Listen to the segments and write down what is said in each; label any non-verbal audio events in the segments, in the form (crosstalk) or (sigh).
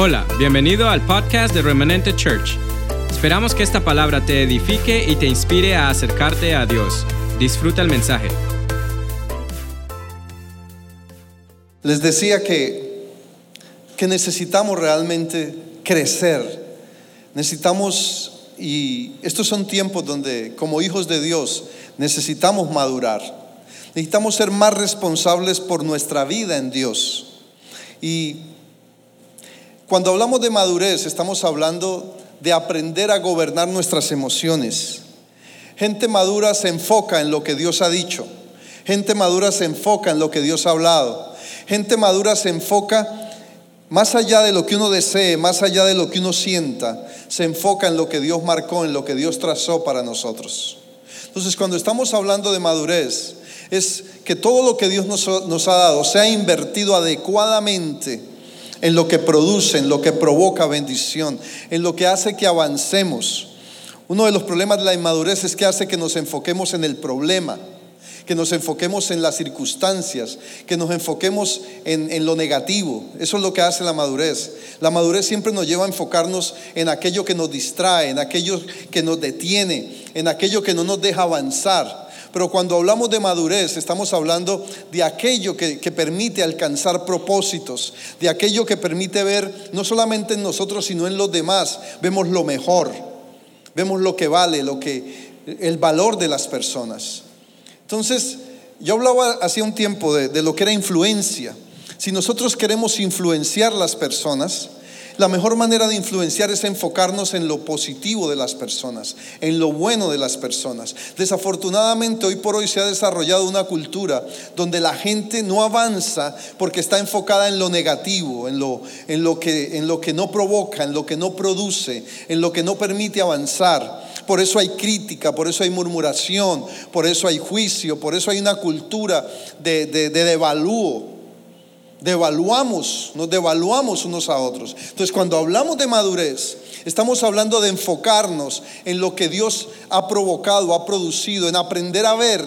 Hola, bienvenido al podcast de Remanente Church. Esperamos que esta palabra te edifique y te inspire a acercarte a Dios. Disfruta el mensaje. Les decía que, que necesitamos realmente crecer. Necesitamos, y estos son tiempos donde como hijos de Dios necesitamos madurar. Necesitamos ser más responsables por nuestra vida en Dios. Y cuando hablamos de madurez, estamos hablando de aprender a gobernar nuestras emociones. Gente madura se enfoca en lo que Dios ha dicho. Gente madura se enfoca en lo que Dios ha hablado. Gente madura se enfoca más allá de lo que uno desee, más allá de lo que uno sienta, se enfoca en lo que Dios marcó, en lo que Dios trazó para nosotros. Entonces, cuando estamos hablando de madurez, es que todo lo que Dios nos, ha dado se ha invertido adecuadamente en lo que produce, en lo que provoca bendición, en lo que hace que avancemos. Uno de los problemas de la inmadurez es que hace que nos enfoquemos en el problema, que nos enfoquemos en las circunstancias, que nos enfoquemos en, lo negativo. Eso es lo que hace la madurez. La madurez siempre nos lleva a enfocarnos en aquello que nos distrae, en aquello que nos detiene, en aquello que no nos deja avanzar. Pero cuando hablamos de madurez, estamos hablando de aquello que, permite alcanzar propósitos, de aquello que permite ver no solamente en nosotros, sino en los demás. Vemos lo mejor, vemos lo que vale, lo que, el valor de las personas. Entonces, yo hablaba hace un tiempo de, de lo que era influencia. Si nosotros queremos influenciar las personas, la mejor manera de influenciar es enfocarnos en lo positivo de las personas, en lo bueno de las personas. Desafortunadamente hoy por hoy se ha desarrollado una cultura donde la gente no avanza porque está enfocada en lo negativo, en lo, en lo, que, en lo que no provoca, en lo que no produce, en lo que no permite avanzar. Por eso hay crítica, por eso hay murmuración, por eso hay juicio, por eso hay una cultura de, de, de devalúo devaluamos, nos devaluamos unos a otros. Entonces, cuando hablamos de madurez, estamos hablando de enfocarnos en lo que Dios ha provocado, ha producido, en aprender a ver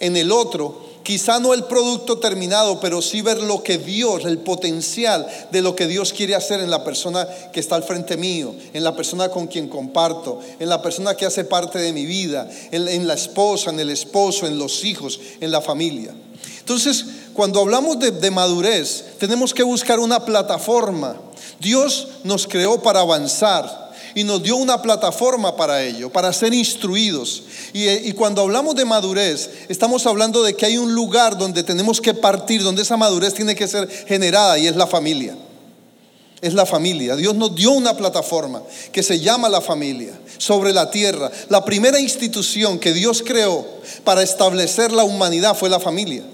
en el otro, quizá no el producto terminado, pero sí ver lo que Dios, el potencial de lo que Dios quiere hacer en la persona que está al frente mío, en la persona con quien comparto, en la persona que hace parte de mi vida, en, la esposa, en el esposo, en los hijos, en la familia. Entonces, cuando hablamos de, madurez, tenemos que buscar una plataforma. Dios nos creó para avanzar y nos dio una plataforma para ello, para ser instruidos. Y, y, cuando hablamos de madurez, estamos hablando de que hay un lugar donde tenemos que partir, donde esa madurez tiene que ser generada y es la familia. Es la familia. Dios nos dio una plataforma que se llama la familia sobre la tierra. La primera institución que Dios creó para establecer la humanidad fue la familia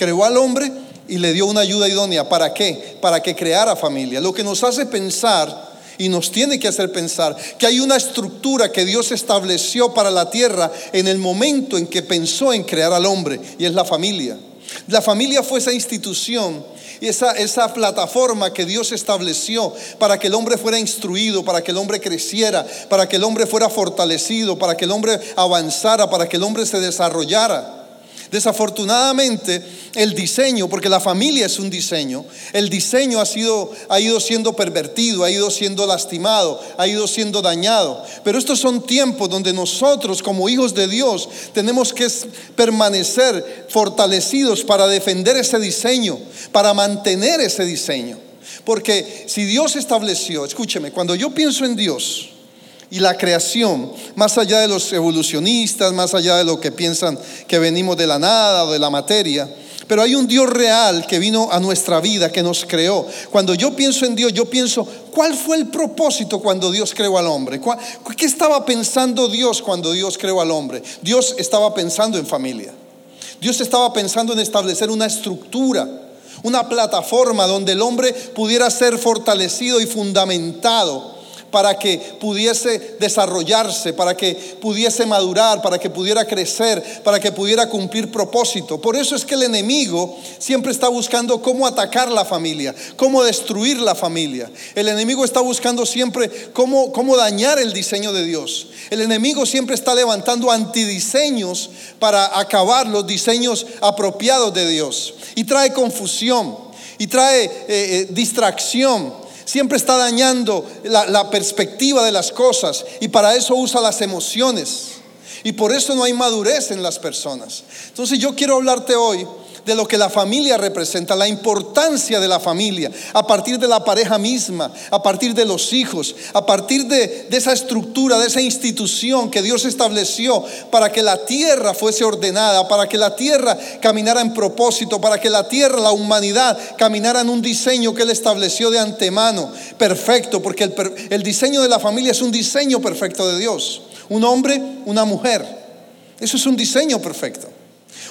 creó al hombre y le dio una ayuda idónea. ¿Para qué? Para que creara familia. Lo que nos hace pensar y nos tiene que hacer pensar que hay una estructura que Dios estableció para la tierra en el momento en que pensó en crear al hombre y es la familia. La familia fue esa institución y esa, esa plataforma que Dios estableció para que el hombre fuera instruido, para que el hombre creciera, para que el hombre fuera fortalecido, para que el hombre avanzara, para que el hombre se desarrollara. Desafortunadamente, el diseño, porque la familia es un diseño, el diseño ha, sido, ha ido siendo pervertido, ha ido siendo lastimado, ha ido siendo dañado. Pero estos son tiempos donde nosotros como hijos de Dios tenemos que permanecer fortalecidos para defender ese diseño, para mantener ese diseño. Porque si Dios estableció, escúcheme, cuando yo pienso en Dios, y la creación, más allá de los evolucionistas, más allá de lo que piensan que venimos de la nada o de la materia, pero hay un Dios real que vino a nuestra vida, que nos creó. Cuando yo pienso en Dios, yo pienso, ¿cuál fue el propósito cuando Dios creó al hombre? ¿Qué estaba pensando Dios cuando Dios creó al hombre? Dios estaba pensando en familia. Dios estaba pensando en establecer una estructura, una plataforma donde el hombre pudiera ser fortalecido y fundamentado para que pudiese desarrollarse, para que pudiese madurar, para que pudiera crecer, para que pudiera cumplir propósito. Por eso es que el enemigo siempre está buscando cómo atacar la familia, cómo destruir la familia. El enemigo está buscando siempre cómo, cómo dañar el diseño de Dios. El enemigo siempre está levantando antidiseños para acabar los diseños apropiados de Dios. Y trae confusión, y trae eh, eh, distracción Siempre está dañando la, perspectiva de las cosas y para eso usa las emociones. Y por eso no hay madurez en las personas. Entonces yo quiero hablarte hoy de lo que la familia representa, la importancia de la familia, a partir de la pareja misma, a partir de los hijos, a partir de, esa estructura, de esa institución que Dios estableció para que la tierra fuese ordenada, para que la tierra caminara en propósito, para que la tierra, la humanidad, caminara en un diseño que Él estableció de antemano, perfecto, porque el, diseño de la familia es un diseño perfecto de Dios. Un hombre, una mujer. Eso es un diseño perfecto.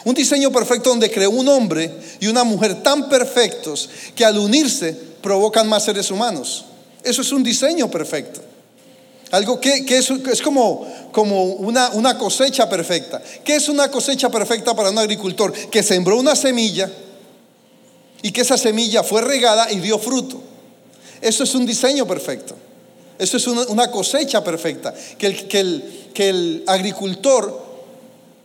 Un diseño perfecto donde creó un hombre y una mujer tan perfectos que al unirse provocan más seres humanos. Eso es un diseño perfecto. Algo que, es, como, como una, una cosecha perfecta. ¿Qué es una cosecha perfecta para un agricultor? Que sembró una semilla y que esa semilla fue regada y dio fruto. Eso es un diseño perfecto. Eso es una, cosecha perfecta. Que el, que, el, que el agricultor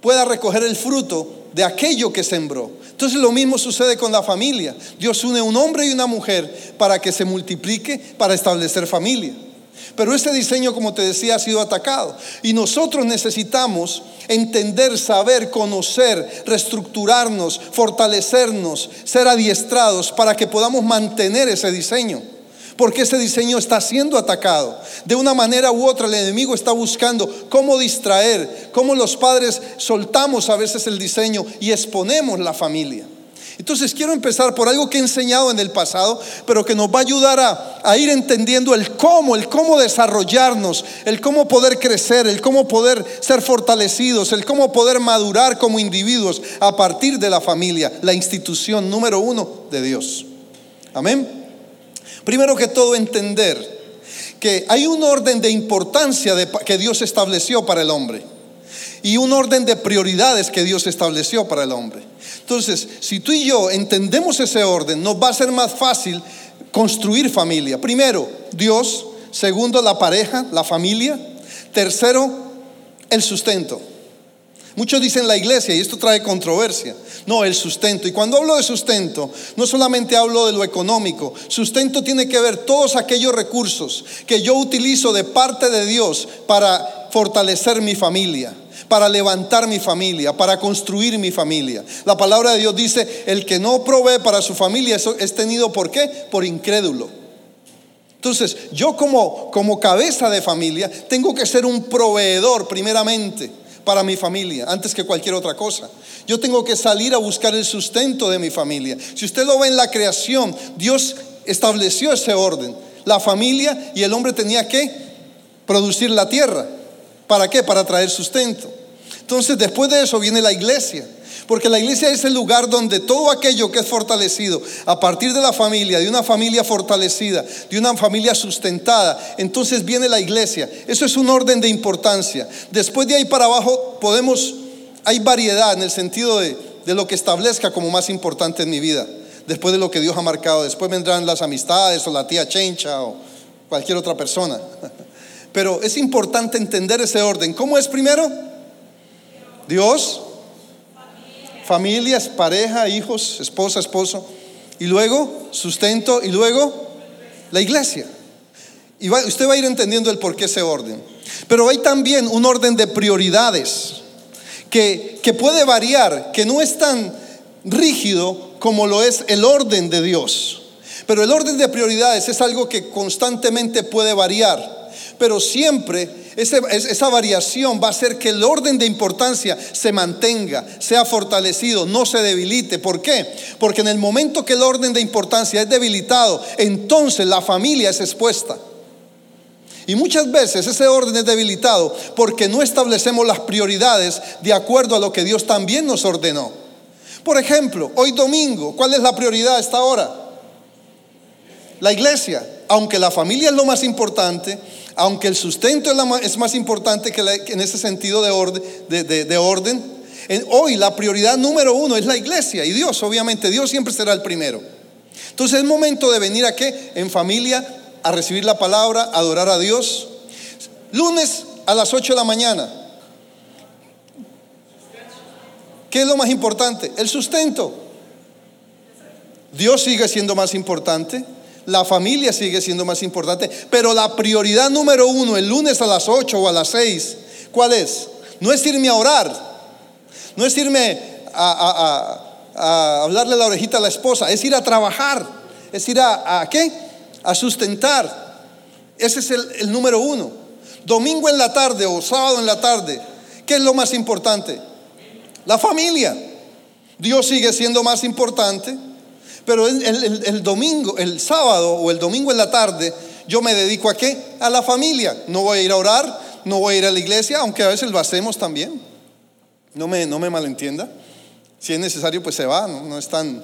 pueda recoger el fruto de aquello que sembró. Entonces lo mismo sucede con la familia. Dios une un hombre y una mujer para que se multiplique, para establecer familia. Pero ese diseño, como te decía, ha sido atacado. Y nosotros necesitamos entender, saber, conocer, reestructurarnos, fortalecernos, ser adiestrados para que podamos mantener ese diseño porque ese diseño está siendo atacado. De una manera u otra el enemigo está buscando cómo distraer, cómo los padres soltamos a veces el diseño y exponemos la familia. Entonces quiero empezar por algo que he enseñado en el pasado, pero que nos va a ayudar a, a, ir entendiendo el cómo, el cómo desarrollarnos, el cómo poder crecer, el cómo poder ser fortalecidos, el cómo poder madurar como individuos a partir de la familia, la institución número uno de Dios. Amén. Primero que todo, entender que hay un orden de importancia que Dios estableció para el hombre y un orden de prioridades que Dios estableció para el hombre. Entonces, si tú y yo entendemos ese orden, nos va a ser más fácil construir familia. Primero, Dios. Segundo, la pareja, la familia. Tercero, el sustento. Muchos dicen la iglesia y esto trae controversia. No, el sustento. Y cuando hablo de sustento, no solamente hablo de lo económico. Sustento tiene que ver todos aquellos recursos que yo utilizo de parte de Dios para fortalecer mi familia, para levantar mi familia, para construir mi familia. La palabra de Dios dice, el que no provee para su familia es tenido por qué? Por incrédulo. Entonces, yo como, como cabeza de familia tengo que ser un proveedor primeramente para mi familia, antes que cualquier otra cosa. Yo tengo que salir a buscar el sustento de mi familia. Si usted lo ve en la creación, Dios estableció ese orden. La familia y el hombre tenía que producir la tierra. ¿Para qué? Para traer sustento. Entonces, después de eso viene la iglesia. Porque la iglesia es el lugar donde todo aquello que es fortalecido a partir de la familia, de una familia fortalecida, de una familia sustentada, entonces viene la iglesia. Eso es un orden de importancia. Después de ahí para abajo podemos, hay variedad en el sentido de, de lo que establezca como más importante en mi vida. Después de lo que Dios ha marcado. Después vendrán las amistades o la tía Chencha o cualquier otra persona. (laughs) Pero es importante entender ese orden. ¿Cómo es primero? Dios, familias, pareja, hijos, esposa, esposo, y luego sustento, y luego la iglesia. Y usted va a ir entendiendo el por qué ese orden. Pero hay también un orden de prioridades que, que puede variar, que no es tan rígido como lo es el orden de Dios. Pero el orden de prioridades es algo que constantemente puede variar, pero siempre esa variación va a hacer que el orden de importancia se mantenga, sea fortalecido, no se debilite. ¿Por qué? Porque en el momento que el orden de importancia es debilitado, entonces la familia es expuesta. Y muchas veces ese orden es debilitado porque no establecemos las prioridades de acuerdo a lo que Dios también nos ordenó. Por ejemplo, hoy domingo, ¿cuál es la prioridad a esta hora? La iglesia. Aunque la familia es lo más importante, aunque el sustento es, más importante que, en ese sentido de orden, de, orden hoy la prioridad número uno es la iglesia y Dios, obviamente, Dios siempre será el primero. Entonces es momento de venir a qué? En familia, a recibir la palabra, a adorar a Dios. Lunes a las 8 de la mañana. ¿Qué es lo más importante? El sustento. Dios sigue siendo más importante. La familia sigue siendo más importante, pero la prioridad número uno, el lunes a las 8 o a las 6, ¿cuál es? No es irme a orar, no es irme a, hablarle la orejita a la esposa, es ir a trabajar, es ir a, qué? A sustentar. Ese es el número uno. Domingo en la tarde o sábado en la tarde, ¿qué es lo más importante? La familia. Dios sigue siendo más importante, pero el, domingo, el sábado o el domingo en la tarde, yo me dedico a qué? A la familia. No voy a ir a orar, no voy a ir a la iglesia, aunque a veces lo hacemos también. No me, no me malentienda. Si es necesario, pues se va, no, es tan,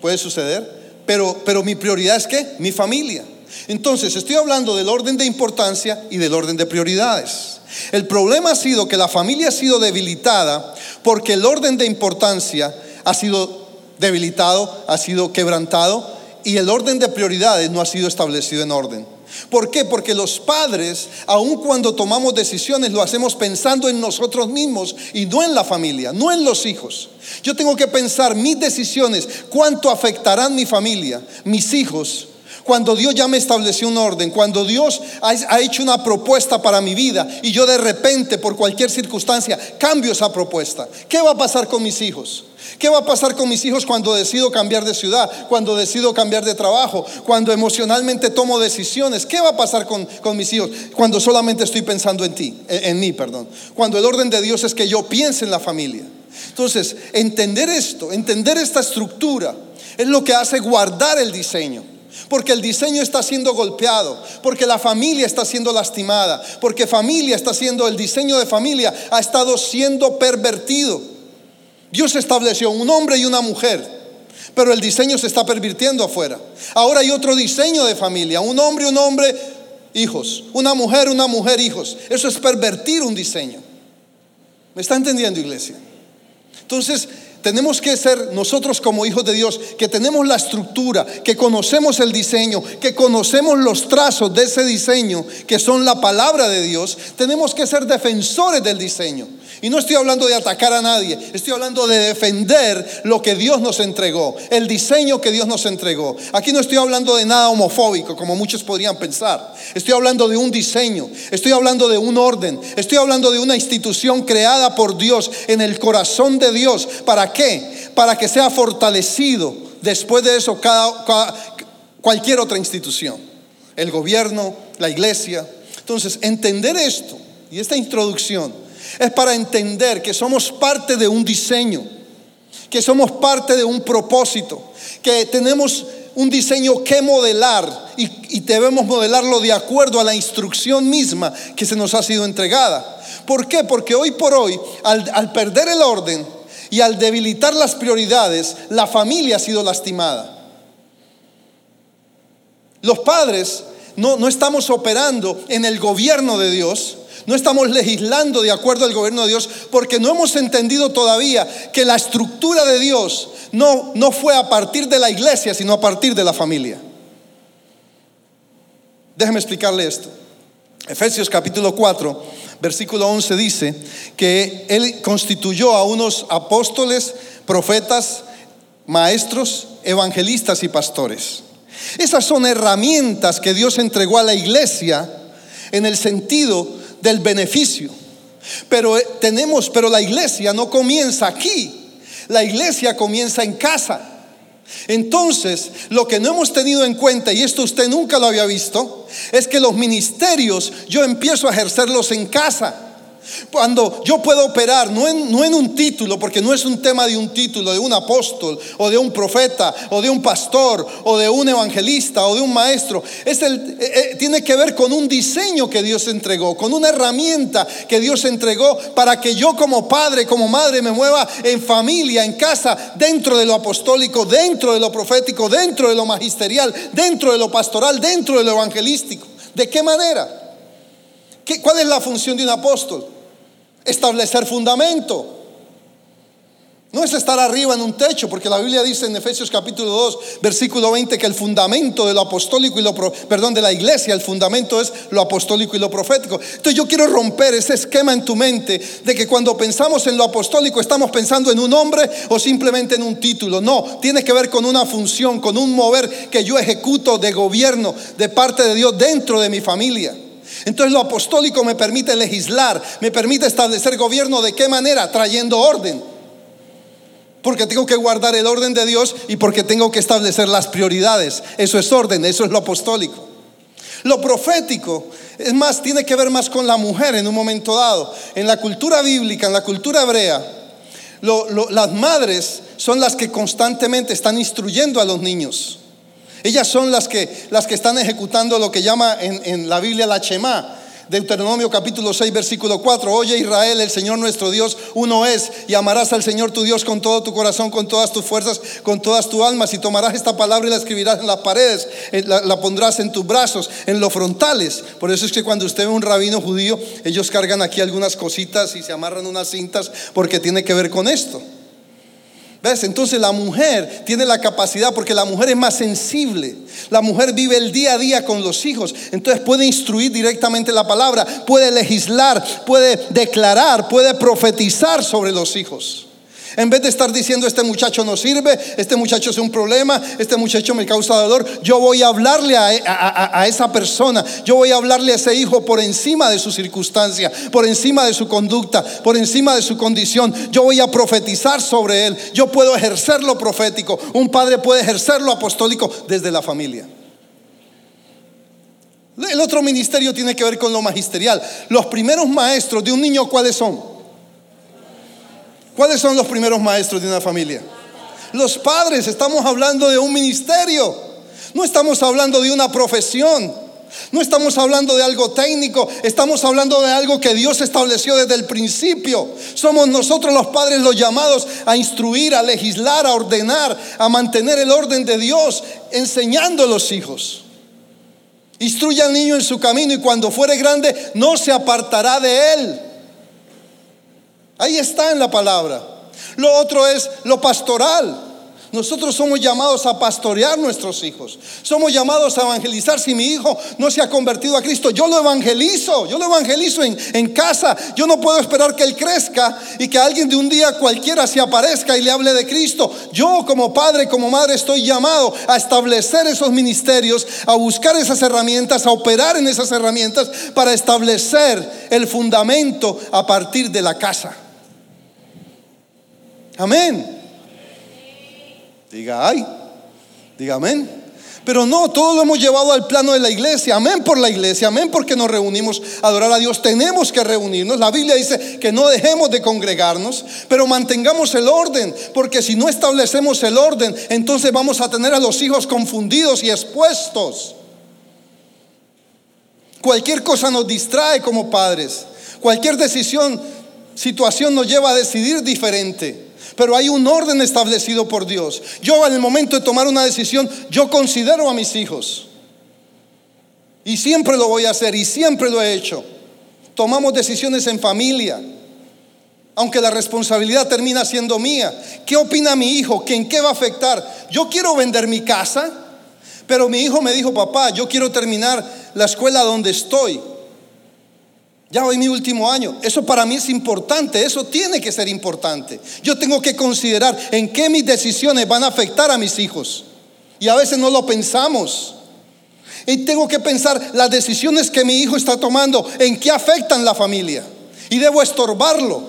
puede suceder. Pero, pero mi prioridad es qué? Mi familia. Entonces, estoy hablando del orden de importancia y del orden de prioridades. El problema ha sido que la familia ha sido debilitada porque el orden de importancia ha sido debilitado, ha sido quebrantado y el orden de prioridades no ha sido establecido en orden. ¿Por qué? Porque los padres, aun cuando tomamos decisiones, lo hacemos pensando en nosotros mismos y no en la familia, no en los hijos. Yo tengo que pensar mis decisiones, cuánto afectarán mi familia, mis hijos, cuando Dios ya me estableció un orden, cuando Dios ha, hecho una propuesta para mi vida y yo de repente, por cualquier circunstancia, cambio esa propuesta. ¿Qué va a pasar con mis hijos? ¿Qué va a pasar con mis hijos cuando decido cambiar de ciudad, cuando decido cambiar de trabajo, cuando emocionalmente tomo decisiones? ¿Qué va a pasar con, mis hijos cuando solamente estoy pensando en ti, en, en mí, perdón? Cuando el orden de Dios es que yo piense en la familia. Entonces, entender esto, entender esta estructura, es lo que hace guardar el diseño. Porque el diseño está siendo golpeado, porque la familia está siendo lastimada, porque familia está siendo, el diseño de familia ha estado siendo pervertido. Dios estableció un hombre y una mujer, pero el diseño se está pervirtiendo afuera. Ahora hay otro diseño de familia, un hombre, un hombre, hijos, una mujer, una mujer, hijos. Eso es pervertir un diseño. ¿Me está entendiendo, iglesia? Entonces, tenemos que ser nosotros como hijos de Dios, que tenemos la estructura, que conocemos el diseño, que conocemos los trazos de ese diseño, que son la palabra de Dios. Tenemos que ser defensores del diseño. Y no estoy hablando de atacar a nadie, estoy hablando de defender lo que Dios nos entregó, el diseño que Dios nos entregó. Aquí no estoy hablando de nada homofóbico, como muchos podrían pensar. Estoy hablando de un diseño, estoy hablando de un orden, estoy hablando de una institución creada por Dios en el corazón de Dios. ¿Para qué? Para que sea fortalecido después de eso cada, cualquier otra institución, el gobierno, la iglesia. Entonces, entender esto y esta introducción es para entender que somos parte de un diseño, que somos parte de un propósito, que tenemos un diseño que modelar y, debemos modelarlo de acuerdo a la instrucción misma que se nos ha sido entregada. ¿Por qué? Porque hoy por hoy, al, al perder el orden y al debilitar las prioridades, la familia ha sido lastimada. Los padres no, no estamos operando en el gobierno de Dios, no estamos legislando de acuerdo al gobierno de Dios porque no hemos entendido todavía que la estructura de Dios no, no fue a partir de la iglesia, sino a partir de la familia. Déjeme explicarle esto. Efesios capítulo 4, versículo 11 dice que Él constituyó a unos apóstoles, profetas, maestros, evangelistas y pastores. Esas son herramientas que Dios entregó a la iglesia en el sentido del beneficio. Pero eh, tenemos, pero la iglesia no comienza aquí. La iglesia comienza en casa. Entonces, lo que no hemos tenido en cuenta, y esto usted nunca lo había visto, es que los ministerios yo empiezo a ejercerlos en casa. Cuando yo puedo operar, no en, no en, un título, porque no es un tema de un título, de un apóstol, o de un profeta, o de un pastor, o de un evangelista, o de un maestro. Es el, eh, eh, tiene que ver con un diseño que Dios entregó, con una herramienta que Dios entregó para que yo como padre, como madre, me mueva en familia, en casa, dentro de lo apostólico, dentro de lo profético, dentro de lo magisterial, dentro de lo pastoral, dentro de lo evangelístico. ¿De qué manera? ¿Cuál es la función de un apóstol? Establecer fundamento. No es estar arriba en un techo, porque la Biblia dice en Efesios capítulo 2, versículo 20 que el fundamento de lo apostólico y lo perdón, de la iglesia, el fundamento es lo apostólico y lo profético. Entonces yo quiero romper ese esquema en tu mente de que cuando pensamos en lo apostólico estamos pensando en un hombre o simplemente en un título. No, tiene que ver con una función, con un mover que yo ejecuto de gobierno de parte de Dios dentro de mi familia. Entonces lo apostólico me permite legislar, me permite establecer gobierno de qué manera, trayendo orden porque tengo que guardar el orden de Dios y porque tengo que establecer las prioridades. Eso es orden, eso es lo apostólico. Lo profético, es más, tiene que ver más con la mujer en un momento dado. En la cultura bíblica, en la cultura hebrea, las madres son las que constantemente están instruyendo a los niños. Ellas son las que, las que están ejecutando lo que llama en, en la Biblia la Shema, Deuteronomio capítulo 6, versículo 4. Oye Israel, el Señor nuestro Dios uno es, y amarás al Señor tu Dios con todo tu corazón, con todas tus fuerzas, con todas tus almas, y tomarás esta palabra y la escribirás en las paredes, la, la pondrás en tus brazos, en los frontales. Por eso es que cuando usted ve un rabino judío, ellos cargan aquí algunas cositas y se amarran unas cintas porque tiene que ver con esto. ¿Ves? Entonces la mujer tiene la capacidad porque la mujer es más sensible. La mujer vive el día a día con los hijos. Entonces puede instruir directamente la palabra, puede legislar, puede declarar, puede profetizar sobre los hijos. En vez de estar diciendo este muchacho no sirve, este muchacho es un problema, este muchacho me causa dolor, yo voy a hablarle a, esa persona, yo voy a hablarle a ese hijo por encima de su circunstancia, por encima de su conducta, por encima de su condición. Yo voy a profetizar sobre él, yo puedo ejercer lo profético, un padre puede ejercer lo apostólico desde la familia. El otro ministerio tiene que ver con lo magisterial. Los primeros maestros de un niño, ¿cuáles son? ¿Cuáles son los primeros maestros de una familia? Los padres, estamos hablando de un ministerio, no estamos hablando de una profesión, no estamos hablando de algo técnico, estamos hablando de algo que Dios estableció desde el principio. Somos nosotros los padres los llamados a instruir, a legislar, a ordenar, a mantener el orden de Dios, enseñando a los hijos. Instruye al niño en su camino y cuando fuere grande no se apartará de él. Ahí está en la palabra. Lo otro es lo pastoral. Nosotros somos llamados a pastorear nuestros hijos. Somos llamados a evangelizar. Si mi hijo no se ha convertido a Cristo, yo lo evangelizo. Yo lo evangelizo en, casa. Yo no puedo esperar que él crezca y que alguien de un día cualquiera se aparezca y le hable de Cristo. Yo como padre, como madre, estoy llamado a establecer esos ministerios, a buscar esas herramientas, a operar en esas herramientas para establecer el fundamento a partir de la casa. Amén. Diga, ay, diga amén. Pero no, todo lo hemos llevado al plano de la iglesia. Amén por la iglesia, amén porque nos reunimos a adorar a Dios. Tenemos que reunirnos. La Biblia dice que no dejemos de congregarnos, pero mantengamos el orden, porque si no establecemos el orden, entonces vamos a tener a los hijos confundidos y expuestos. Cualquier cosa nos distrae como padres. Cualquier decisión, situación nos lleva a decidir diferente. Pero hay un orden establecido por Dios. Yo en el momento de tomar una decisión, yo considero a mis hijos. Y siempre lo voy a hacer y siempre lo he hecho. Tomamos decisiones en familia. Aunque la responsabilidad termina siendo mía. ¿Qué opina mi hijo? ¿En qué va a afectar? Yo quiero vender mi casa, pero mi hijo me dijo, papá, yo quiero terminar la escuela donde estoy. Ya hoy mi último año. Eso para mí es importante, eso tiene que ser importante. Yo tengo que considerar en qué mis decisiones van a afectar a mis hijos. Y a veces no lo pensamos. Y tengo que pensar las decisiones que mi hijo está tomando, en qué afectan la familia. Y debo estorbarlo.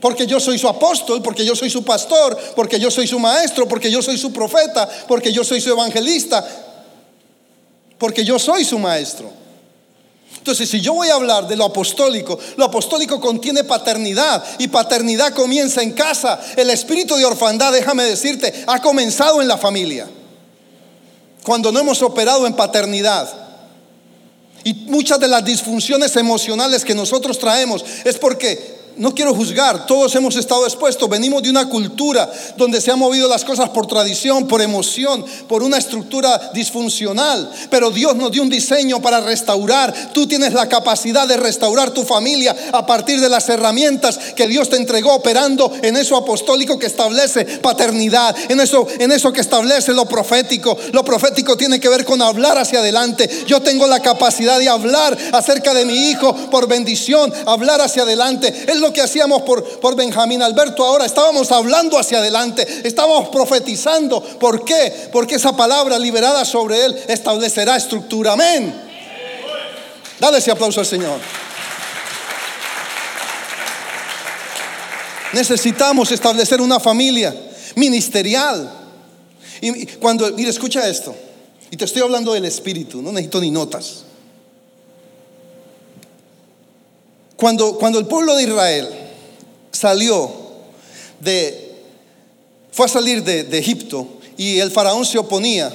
Porque yo soy su apóstol, porque yo soy su pastor, porque yo soy su maestro, porque yo soy su profeta, porque yo soy su evangelista, porque yo soy su maestro. Entonces, si yo voy a hablar de lo apostólico, lo apostólico contiene paternidad y paternidad comienza en casa. El espíritu de orfandad, déjame decirte, ha comenzado en la familia. Cuando no hemos operado en paternidad. Y muchas de las disfunciones emocionales que nosotros traemos es porque no quiero juzgar, todos hemos estado expuestos, venimos de una cultura donde se han movido las cosas por tradición, por emoción, por una estructura disfuncional, pero Dios nos dio un diseño para restaurar. Tú tienes la capacidad de restaurar tu familia a partir de las herramientas que Dios te entregó operando en eso apostólico que establece paternidad, en eso en eso que establece lo profético. Lo profético tiene que ver con hablar hacia adelante. Yo tengo la capacidad de hablar acerca de mi hijo por bendición, hablar hacia adelante lo que hacíamos por, por Benjamín Alberto ahora. Estábamos hablando hacia adelante, estábamos profetizando. ¿Por qué? Porque esa palabra liberada sobre él establecerá estructura. Amén. Dale ese aplauso al Señor. Necesitamos establecer una familia ministerial. Y cuando, mire, escucha esto. Y te estoy hablando del espíritu, no necesito ni notas. Cuando, cuando el pueblo de Israel salió de, fue a salir de, Egipto y el faraón se oponía,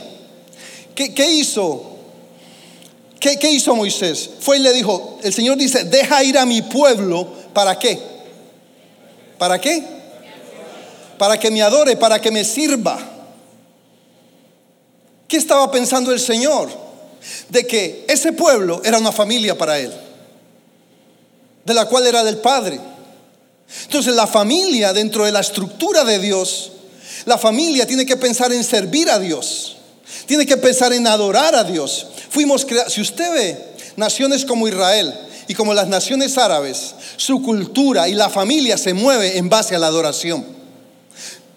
¿qué, hizo? ¿Qué, ¿Qué hizo Moisés? Fue y le dijo, el Señor dice, deja ir a mi pueblo, ¿para qué? ¿Para qué? Para que me adore, para que me sirva. ¿Qué estaba pensando el Señor? De que ese pueblo era una familia para él de la cual era del Padre. Entonces la familia dentro de la estructura de Dios, la familia tiene que pensar en servir a Dios, tiene que pensar en adorar a Dios. Fuimos si usted ve naciones como Israel y como las naciones árabes, su cultura y la familia se mueve en base a la adoración.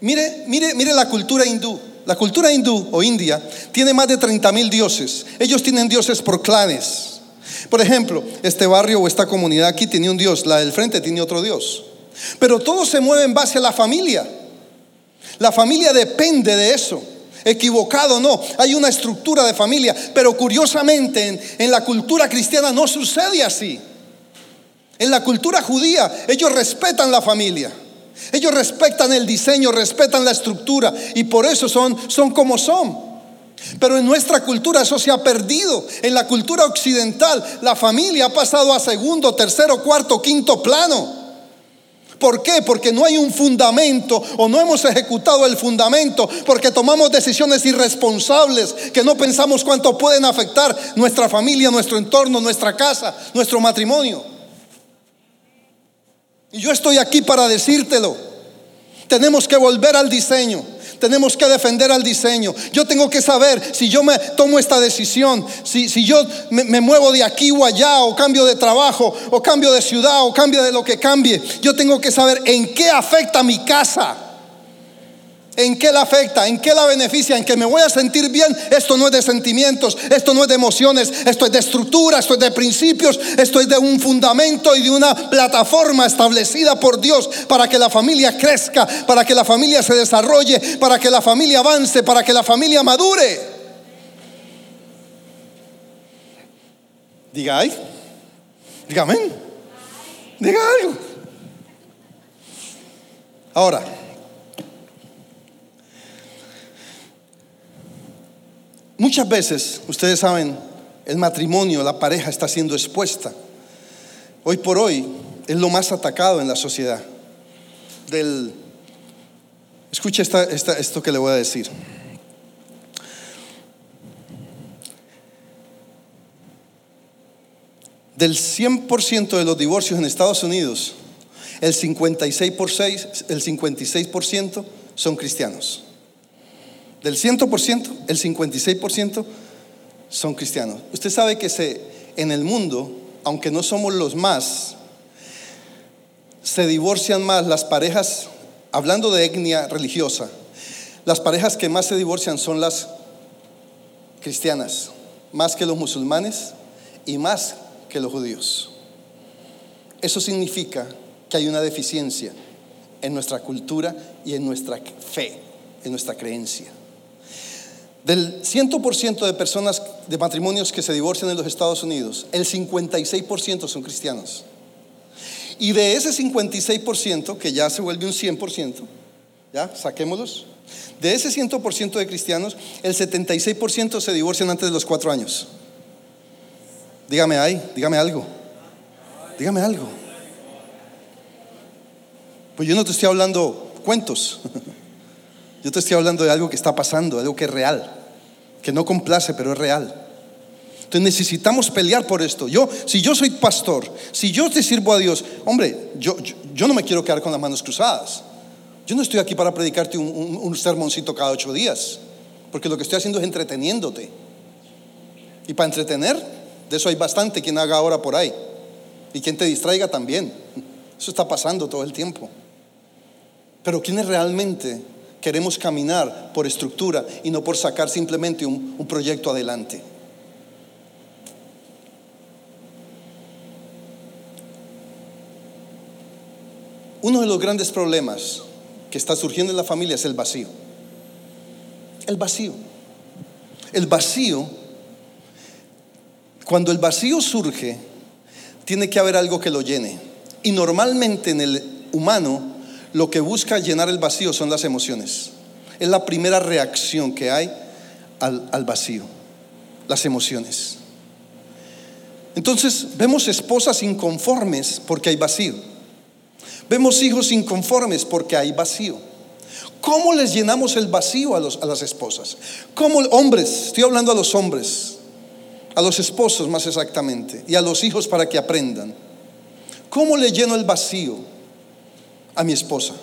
Mire, mire, mire la cultura hindú. La cultura hindú o india tiene más de 30 mil dioses. Ellos tienen dioses por clanes. Por ejemplo, este barrio o esta comunidad aquí tiene un Dios, la del frente tiene otro Dios. Pero todo se mueve en base a la familia. La familia depende de eso. Equivocado no, hay una estructura de familia, pero curiosamente en, en la cultura cristiana no sucede así. En la cultura judía ellos respetan la familia. Ellos respetan el diseño, respetan la estructura y por eso son, son como son. Pero en nuestra cultura eso se ha perdido. En la cultura occidental la familia ha pasado a segundo, tercero, cuarto, quinto plano. ¿Por qué? Porque no hay un fundamento o no hemos ejecutado el fundamento, porque tomamos decisiones irresponsables que no pensamos cuánto pueden afectar nuestra familia, nuestro entorno, nuestra casa, nuestro matrimonio. Y yo estoy aquí para decírtelo. Tenemos que volver al diseño tenemos que defender al diseño. Yo tengo que saber si yo me tomo esta decisión, si, si yo me, me, muevo de aquí o allá, o cambio de trabajo, o cambio de ciudad, o cambio de lo que cambie. Yo tengo que saber en qué afecta mi casa. ¿En qué la afecta? ¿En qué la beneficia? ¿En que me voy a sentir bien? Esto no es de sentimientos, esto no es de emociones, esto es de estructura, esto es de principios, esto es de un fundamento y de una plataforma establecida por Dios para que la familia crezca, para que la familia se desarrolle, para que la familia avance, para que la familia madure. Diga ay, diga amén, diga algo. Ahora, Muchas veces, ustedes saben, el matrimonio, la pareja está siendo expuesta. Hoy por hoy es lo más atacado en la sociedad. Del, escuche esto que le voy a decir. Del 100% de los divorcios en Estados Unidos, el 56%, por 6, el 56 son cristianos. Del 100%, el 56% son cristianos. Usted sabe que se, en el mundo, aunque no somos los más, se divorcian más las parejas, hablando de etnia religiosa, las parejas que más se divorcian son las cristianas, más que los musulmanes y más que los judíos. Eso significa que hay una deficiencia en nuestra cultura y en nuestra fe, en nuestra creencia. Del 100% de personas, de matrimonios que se divorcian en los Estados Unidos, el 56% son cristianos. Y de ese 56%, que ya se vuelve un 100%, ya, saquémoslos, de ese 100% de cristianos, el 76% se divorcian antes de los cuatro años. Dígame ahí, dígame algo. Dígame algo. Pues yo no te estoy hablando cuentos. (laughs) Yo te estoy hablando de algo que está pasando, algo que es real, que no complace, pero es real. Entonces necesitamos pelear por esto. Yo, si yo soy pastor, si yo te sirvo a Dios, hombre, yo, yo, no me quiero quedar con las manos cruzadas. Yo no estoy aquí para predicarte un, un sermoncito cada ocho días, porque lo que estoy haciendo es entreteniéndote. Y para entretener, de eso hay bastante quien haga ahora por ahí. Y quien te distraiga también. Eso está pasando todo el tiempo. Pero quienes realmente queremos caminar por estructura y no por sacar simplemente un, proyecto adelante. Uno de los grandes problemas que está surgiendo en la familia es el vacío. El vacío. El vacío, cuando el vacío surge, tiene que haber algo que lo llene. Y normalmente en el humano lo que busca llenar el vacío son las emociones. Es la primera reacción que hay al, vacío, las emociones. Entonces vemos esposas inconformes porque hay vacío. Vemos hijos inconformes porque hay vacío. ¿Cómo les llenamos el vacío a, a las esposas? ¿Cómo hombres? Estoy hablando a los hombres, a los esposos más exactamente, y a los hijos para que aprendan. ¿Cómo le lleno el vacío? A mi esposa.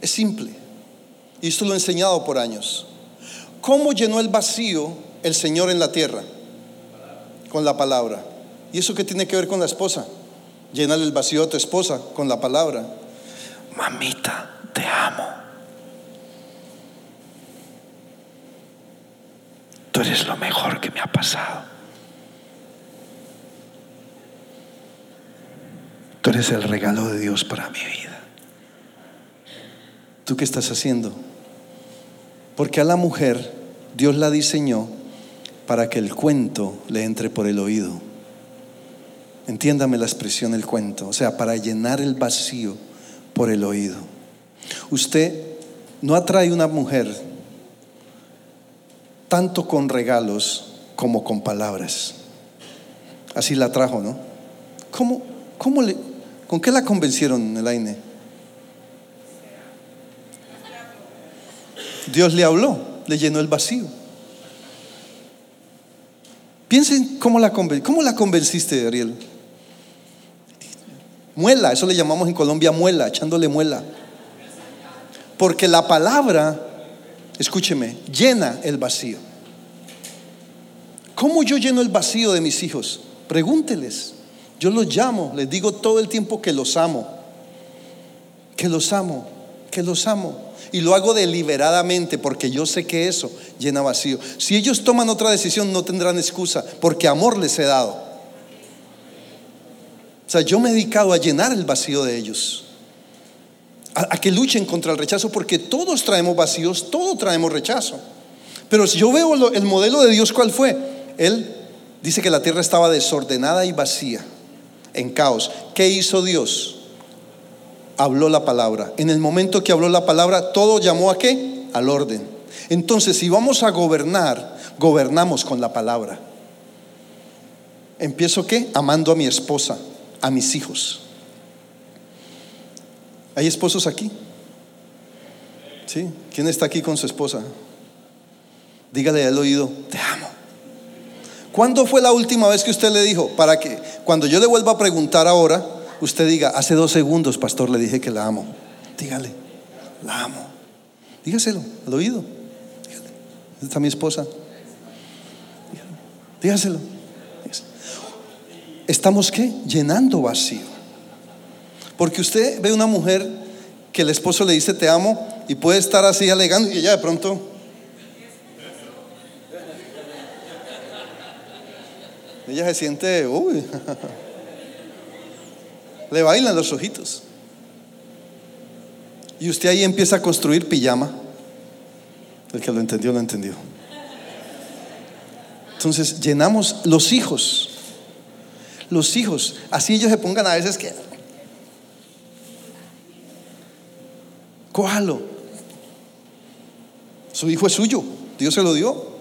Es simple. Y esto lo he enseñado por años. ¿Cómo llenó el vacío el Señor en la tierra? Con la palabra. ¿Y eso qué tiene que ver con la esposa? Llenar el vacío a tu esposa con la palabra. Mamita, te amo. Tú eres lo mejor que me ha pasado. Tú eres el regalo de Dios para mi vida. ¿Tú qué estás haciendo? Porque a la mujer Dios la diseñó para que el cuento le entre por el oído. Entiéndame la expresión el cuento, o sea, para llenar el vacío por el oído. Usted no atrae una mujer tanto con regalos como con palabras. Así la trajo, ¿no? ¿Cómo, cómo le, ¿Con qué la convencieron, Elaine? Dios le habló, le llenó el vacío. Piensen cómo la, cómo la convenciste, Ariel. Muela, eso le llamamos en Colombia muela, echándole muela. Porque la palabra, escúcheme, llena el vacío. ¿Cómo yo lleno el vacío de mis hijos? Pregúnteles. Yo los llamo, les digo todo el tiempo que los amo, que los amo, que los amo. Y lo hago deliberadamente porque yo sé que eso llena vacío. Si ellos toman otra decisión no tendrán excusa porque amor les he dado. O sea, yo me he dedicado a llenar el vacío de ellos. A, que luchen contra el rechazo porque todos traemos vacíos, todos traemos rechazo. Pero si yo veo el modelo de Dios, ¿cuál fue? Él dice que la tierra estaba desordenada y vacía, en caos. ¿Qué hizo Dios? Habló la palabra. En el momento que habló la palabra, todo llamó a qué? Al orden. Entonces, si vamos a gobernar, gobernamos con la palabra. Empiezo qué? Amando a mi esposa, a mis hijos. ¿Hay esposos aquí? ¿Sí? ¿Quién está aquí con su esposa? Dígale al oído, te amo. ¿Cuándo fue la última vez que usted le dijo? Para que cuando yo le vuelva a preguntar ahora, usted diga, hace dos segundos, pastor, le dije que la amo. Dígale, la amo. Dígaselo al oído. Dígale, está mi esposa. Dígaselo. Estamos qué? Llenando vacío. Porque usted ve una mujer que el esposo le dice te amo y puede estar así alegando y ella de pronto ella se siente, uy, (laughs) le bailan los ojitos. Y usted ahí empieza a construir pijama. El que lo entendió, lo entendió. Entonces llenamos los hijos. Los hijos. Así ellos se pongan a veces que... Cójalo. Su hijo es suyo. Dios se lo dio.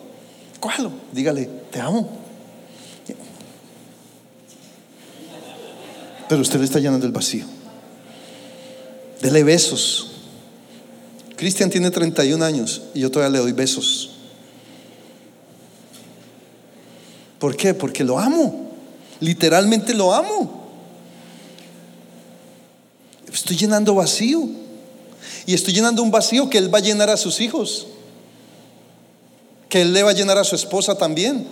Cójalo. Dígale, te amo. Pero usted le está llenando el vacío. Dele besos. Cristian tiene 31 años y yo todavía le doy besos. ¿Por qué? Porque lo amo. Literalmente lo amo. Estoy llenando vacío. Y estoy llenando un vacío que Él va a llenar a sus hijos. Que Él le va a llenar a su esposa también.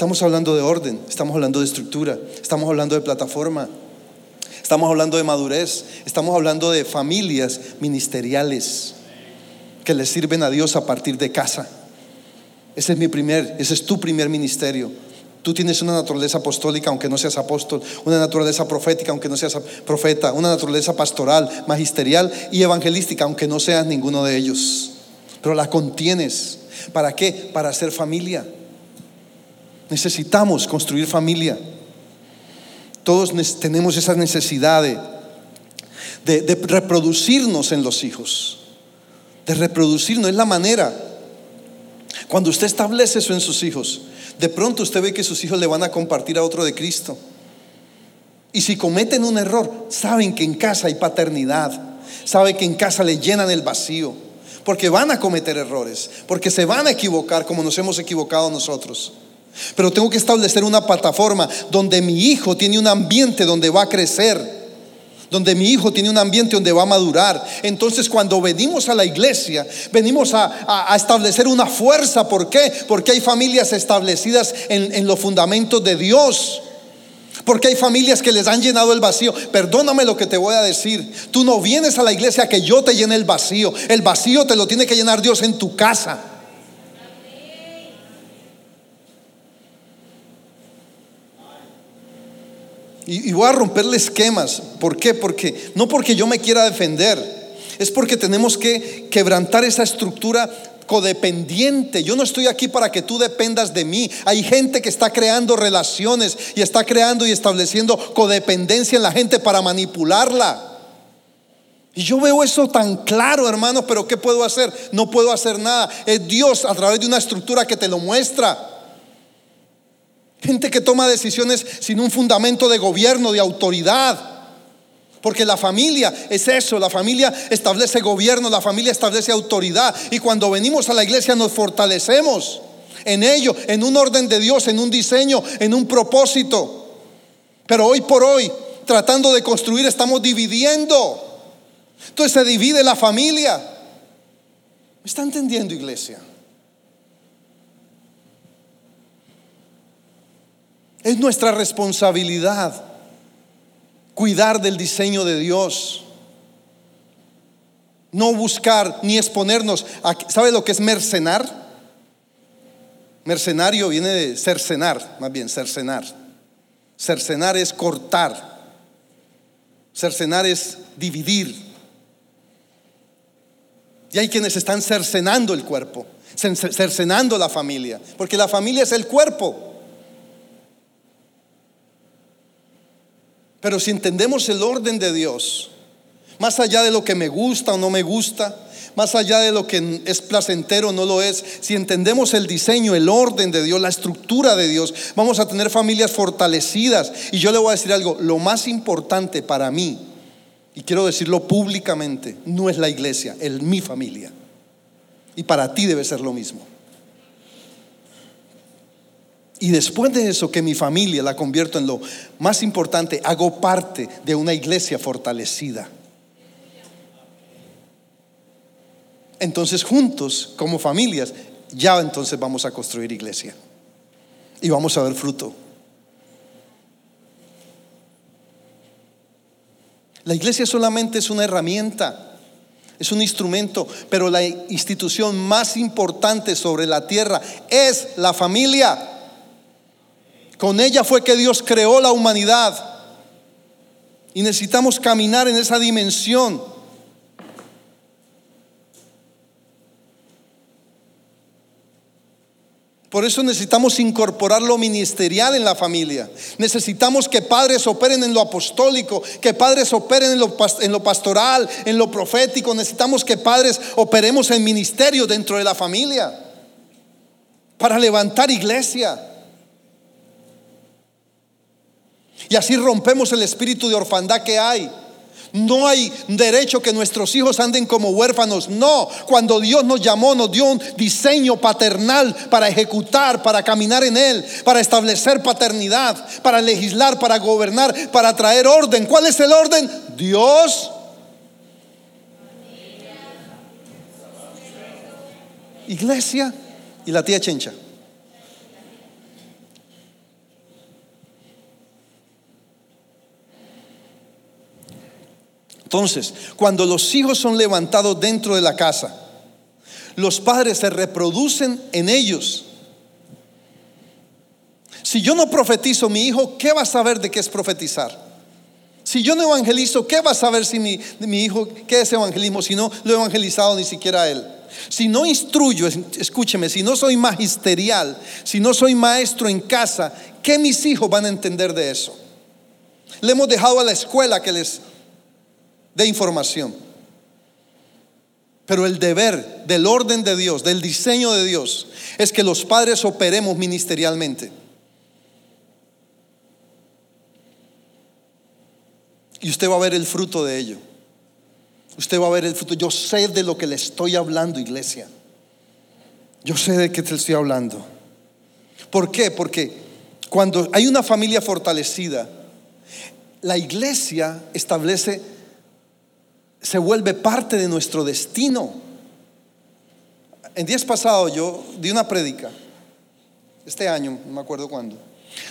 Estamos hablando de orden, estamos hablando de estructura, estamos hablando de plataforma, estamos hablando de madurez, estamos hablando de familias ministeriales que le sirven a Dios a partir de casa. Ese es mi primer, ese es tu primer ministerio. Tú tienes una naturaleza apostólica aunque no seas apóstol, una naturaleza profética aunque no seas profeta, una naturaleza pastoral, magisterial y evangelística aunque no seas ninguno de ellos. Pero la contienes. ¿Para qué? Para hacer familia. Necesitamos construir familia. Todos tenemos esa necesidad de, reproducirnos en los hijos. De reproducirnos. Es la manera. Cuando usted establece eso en sus hijos, de pronto usted ve que sus hijos le van a compartir a otro de Cristo. Y si cometen un error, saben que en casa hay paternidad. Saben que en casa le llenan el vacío. Porque van a cometer errores. Porque se van a equivocar como nos hemos equivocado nosotros. Pero tengo que establecer una plataforma donde mi hijo tiene un ambiente donde va a crecer donde mi hijo tiene un ambiente donde va a madurar. Entonces cuando venimos a la iglesia, venimos a, establecer una fuerza. ¿Por qué? Porque hay familias establecidas en, en los fundamentos de Dios. Porque hay familias que les han llenado el vacío. Perdóname lo que te voy a decir. Tú no vienes a la iglesia que yo te llene el vacío. El vacío te lo tiene que llenar Dios en tu casa. Y, voy a romperle esquemas. ¿Por qué? Porque no porque yo me quiera defender, es porque tenemos que quebrantar esa estructura codependiente. Yo no estoy aquí para que tú dependas de mí. Hay gente que está creando relaciones y está creando y estableciendo codependencia en la gente para manipularla. Y yo veo eso tan claro, hermano, pero ¿qué puedo hacer? No puedo hacer nada. Es Dios a través de una estructura que te lo muestra. Gente que toma decisiones sin un fundamento de gobierno, de autoridad. Porque la familia es eso, la familia establece gobierno, la familia establece autoridad. Y cuando venimos a la iglesia nos fortalecemos en ello, en un orden de Dios, en un diseño, en un propósito. Pero hoy por hoy, tratando de construir, estamos dividiendo. Entonces se divide la familia. ¿Me está entendiendo, iglesia? Es nuestra responsabilidad cuidar del diseño de Dios. No buscar ni exponernos. A, ¿Sabe lo que es mercenar? Mercenario viene de cercenar, más bien, cercenar. Cercenar es cortar. Cercenar es dividir. Y hay quienes están cercenando el cuerpo, cercenando la familia, porque la familia es el cuerpo. Pero si entendemos el orden de Dios, más allá de lo que me gusta o no me gusta, más allá de lo que es placentero o no lo es, si entendemos el diseño, el orden de Dios, la estructura de Dios, vamos a tener familias fortalecidas. Y yo le voy a decir algo, lo más importante para mí, y quiero decirlo públicamente, no es la iglesia, es mi familia. Y para ti debe ser lo mismo. Y después de eso, que mi familia la convierto en lo más importante, hago parte de una iglesia fortalecida. Entonces juntos, como familias, ya entonces vamos a construir iglesia. Y vamos a ver fruto. La iglesia solamente es una herramienta, es un instrumento, pero la institución más importante sobre la tierra es la familia. Con ella fue que Dios creó la humanidad. Y necesitamos caminar en esa dimensión. Por eso necesitamos incorporar lo ministerial en la familia. Necesitamos que padres operen en lo apostólico, que padres operen en lo, en lo, pastoral, en lo profético. Necesitamos que padres operemos en ministerio dentro de la familia para levantar iglesia. Y así rompemos el espíritu de orfandad que hay. No hay derecho que nuestros hijos anden como huérfanos. No, cuando Dios nos llamó, nos dio un diseño paternal para ejecutar, para caminar en Él, para establecer paternidad, para legislar, para gobernar, para traer orden. ¿Cuál es el orden? Dios. Iglesia y la tía Chencha. Entonces, cuando los hijos son levantados dentro de la casa, los padres se reproducen en ellos. Si yo no profetizo, mi hijo, ¿qué va a saber de qué es profetizar? Si yo no evangelizo, ¿qué va a saber si mi, mi hijo, qué es evangelismo si no lo he evangelizado ni siquiera a él? Si no instruyo, escúcheme, si no soy magisterial, si no soy maestro en casa, ¿qué mis hijos van a entender de eso? Le hemos dejado a la escuela que les de información. Pero el deber del orden de Dios, del diseño de Dios, es que los padres operemos ministerialmente. Y usted va a ver el fruto de ello. Usted va a ver el fruto. Yo sé de lo que le estoy hablando, iglesia. Yo sé de qué te estoy hablando. ¿Por qué? Porque cuando hay una familia fortalecida, la iglesia establece se vuelve parte de nuestro destino. En días pasados yo di una prédica, este año, no me acuerdo cuándo,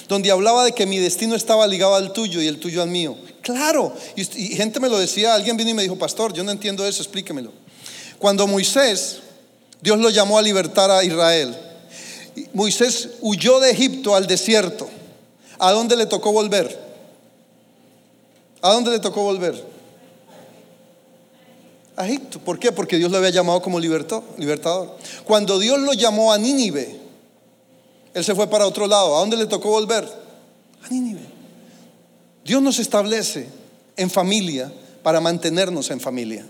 donde hablaba de que mi destino estaba ligado al tuyo y el tuyo al mío. Claro, y, gente me lo decía, alguien vino y me dijo, pastor, yo no entiendo eso, explíquemelo. Cuando Moisés, Dios lo llamó a libertar a Israel, Moisés huyó de Egipto al desierto. ¿A dónde le tocó volver? ¿A dónde le tocó volver? Egipto. ¿Por qué? Porque Dios lo había llamado como libertador. Cuando Dios lo llamó a Nínive, él se fue para otro lado. ¿A dónde le tocó volver? A Nínive. Dios nos establece en familia para mantenernos en familia.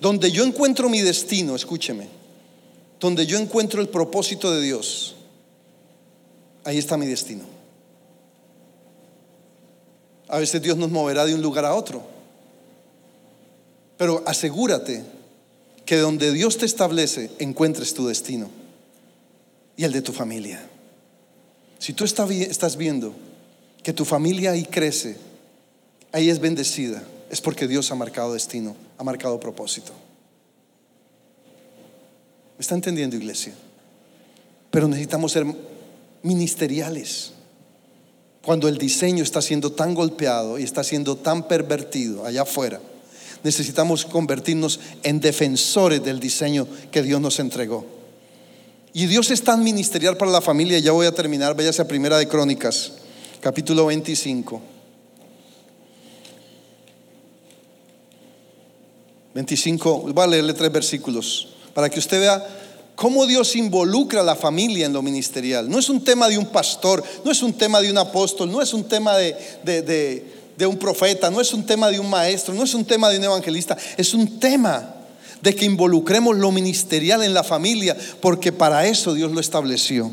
Donde yo encuentro mi destino, escúcheme, donde yo encuentro el propósito de Dios, ahí está mi destino. A veces Dios nos moverá de un lugar a otro. Pero asegúrate que donde Dios te establece encuentres tu destino y el de tu familia. Si tú estás viendo que tu familia ahí crece, ahí es bendecida, es porque Dios ha marcado destino, ha marcado propósito. ¿Me está entendiendo, iglesia? Pero necesitamos ser ministeriales cuando el diseño está siendo tan golpeado y está siendo tan pervertido allá afuera, necesitamos convertirnos en defensores del diseño que Dios nos entregó. Y Dios es tan ministerial para la familia, ya voy a terminar, váyase a Primera de Crónicas, capítulo 25. 25, voy a leerle tres versículos para que usted vea cómo Dios involucra a la familia en lo ministerial. No es un tema de un pastor, no es un tema de un apóstol, no es un tema de, un profeta, no es un tema de un maestro, no es un tema de un evangelista, es un tema de que involucremos lo ministerial en la familia, porque para eso Dios lo estableció.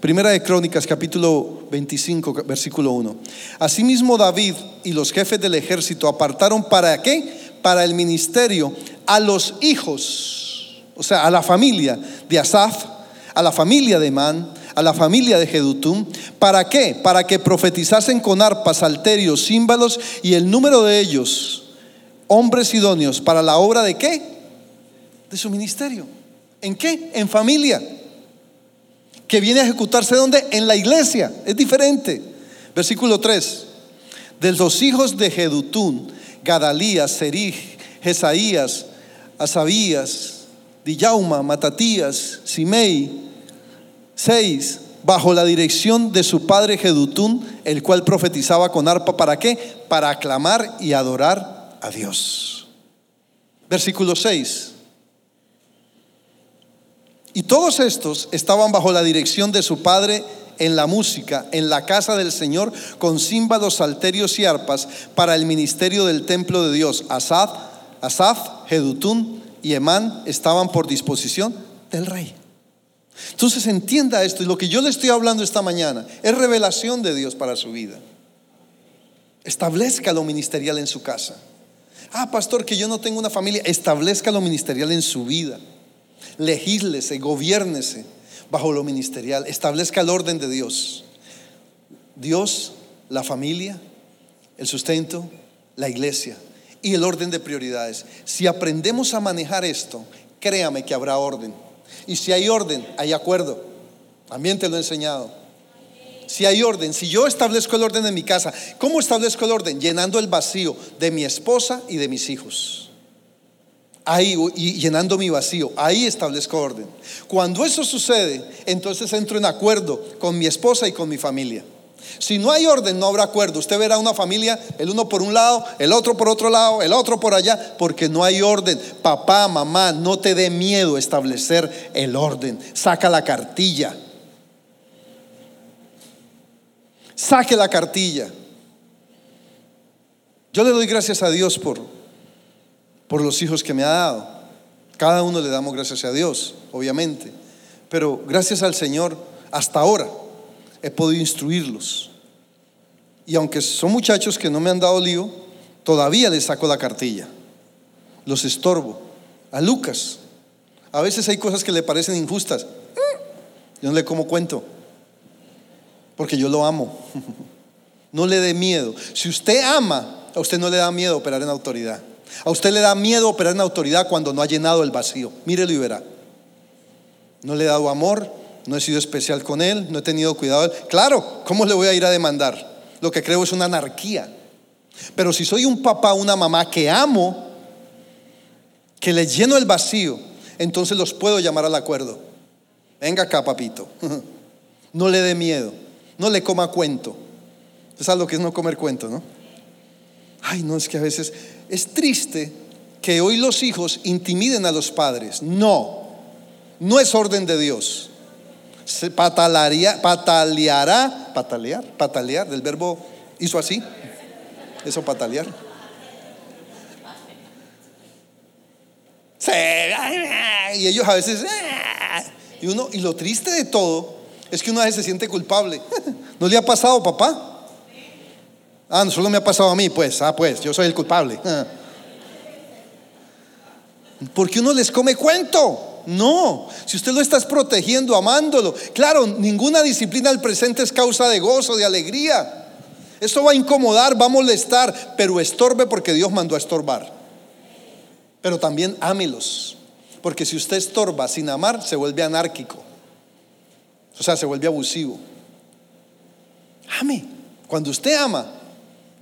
Primera de Crónicas, capítulo 25, versículo 1. Asimismo David y los jefes del ejército apartaron para qué? Para el ministerio a los hijos o sea, a la familia de Asaf, a la familia de Man, a la familia de Jedutum. ¿Para qué? Para que profetizasen con arpas, salterios, címbalos y el número de ellos, hombres idóneos, para la obra de qué? De su ministerio. ¿En qué? En familia. Que viene a ejecutarse donde? En la iglesia. Es diferente. Versículo 3. De los hijos de Jedutum, Gadalías, Serij, Jesaías, Asabías, Dillauma, Matatías, Simei, seis, bajo la dirección de su padre Jedutún, el cual profetizaba con arpa, ¿para qué? Para aclamar y adorar a Dios. Versículo 6. Y todos estos estaban bajo la dirección de su padre en la música, en la casa del Señor, con címbalos, salterios y arpas, para el ministerio del templo de Dios. Asaf, Asaf, Jedutún, y Emán estaban por disposición del rey. Entonces entienda esto y lo que yo le estoy hablando esta mañana es revelación de Dios para su vida. Establezca lo ministerial en su casa. Ah, pastor, que yo no tengo una familia. Establezca lo ministerial en su vida. Legíslese, gobiernese bajo lo ministerial. Establezca el orden de Dios. Dios, la familia, el sustento, la iglesia y el orden de prioridades. Si aprendemos a manejar esto, créame que habrá orden. Y si hay orden, hay acuerdo. También te lo he enseñado. Si hay orden, si yo establezco el orden en mi casa, ¿cómo establezco el orden? Llenando el vacío de mi esposa y de mis hijos. Ahí, y llenando mi vacío, ahí establezco orden. Cuando eso sucede, entonces entro en acuerdo con mi esposa y con mi familia. Si no hay orden, no habrá acuerdo. Usted verá una familia, el uno por un lado, el otro por otro lado, el otro por allá, porque no hay orden. Papá, mamá, no te dé miedo establecer el orden. Saca la cartilla. Saque la cartilla. Yo le doy gracias a Dios por, por los hijos que me ha dado. Cada uno le damos gracias a Dios, obviamente. Pero gracias al Señor, hasta ahora he podido instruirlos. Y aunque son muchachos que no me han dado lío, todavía les saco la cartilla. Los estorbo. A Lucas, a veces hay cosas que le parecen injustas. Yo no le como cuento, porque yo lo amo. (laughs) No le dé miedo. Si usted ama, a usted no le da miedo operar en autoridad. A usted le da miedo operar en autoridad cuando no ha llenado el vacío. Mírelo y verá. No le he dado amor, no he sido especial con él, no he tenido cuidado. Claro, ¿cómo le voy a ir a demandar? Lo que creo es una anarquía. Pero si soy un papá, una mamá que amo, que le lleno el vacío, entonces los puedo llamar al acuerdo. Venga acá, papito. (laughs) No le dé miedo, no le coma cuento. Es algo que es no comer cuento, ¿no? Ay, no, es que a veces es triste que hoy los hijos intimiden a los padres. No, no es orden de Dios se patalaría, pataleará, patalear, patalear, del verbo hizo así, eso patalear. Y ellos a veces, y uno, y lo triste de todo es que uno a veces se siente culpable. (laughs) ¿No le ha pasado, papá? Ah, no solo me ha pasado a mí, pues, ah, pues, yo soy el culpable. (laughs) Porque uno les come cuento. No, si usted lo está protegiendo, amándolo. Claro, ninguna disciplina del presente es causa de gozo, de alegría. Esto va a incomodar, va a molestar, pero estorbe porque Dios mandó a estorbar. Pero también ámelos, porque si usted estorba sin amar, se vuelve anárquico. O sea, se vuelve abusivo. Ame. Cuando usted ama,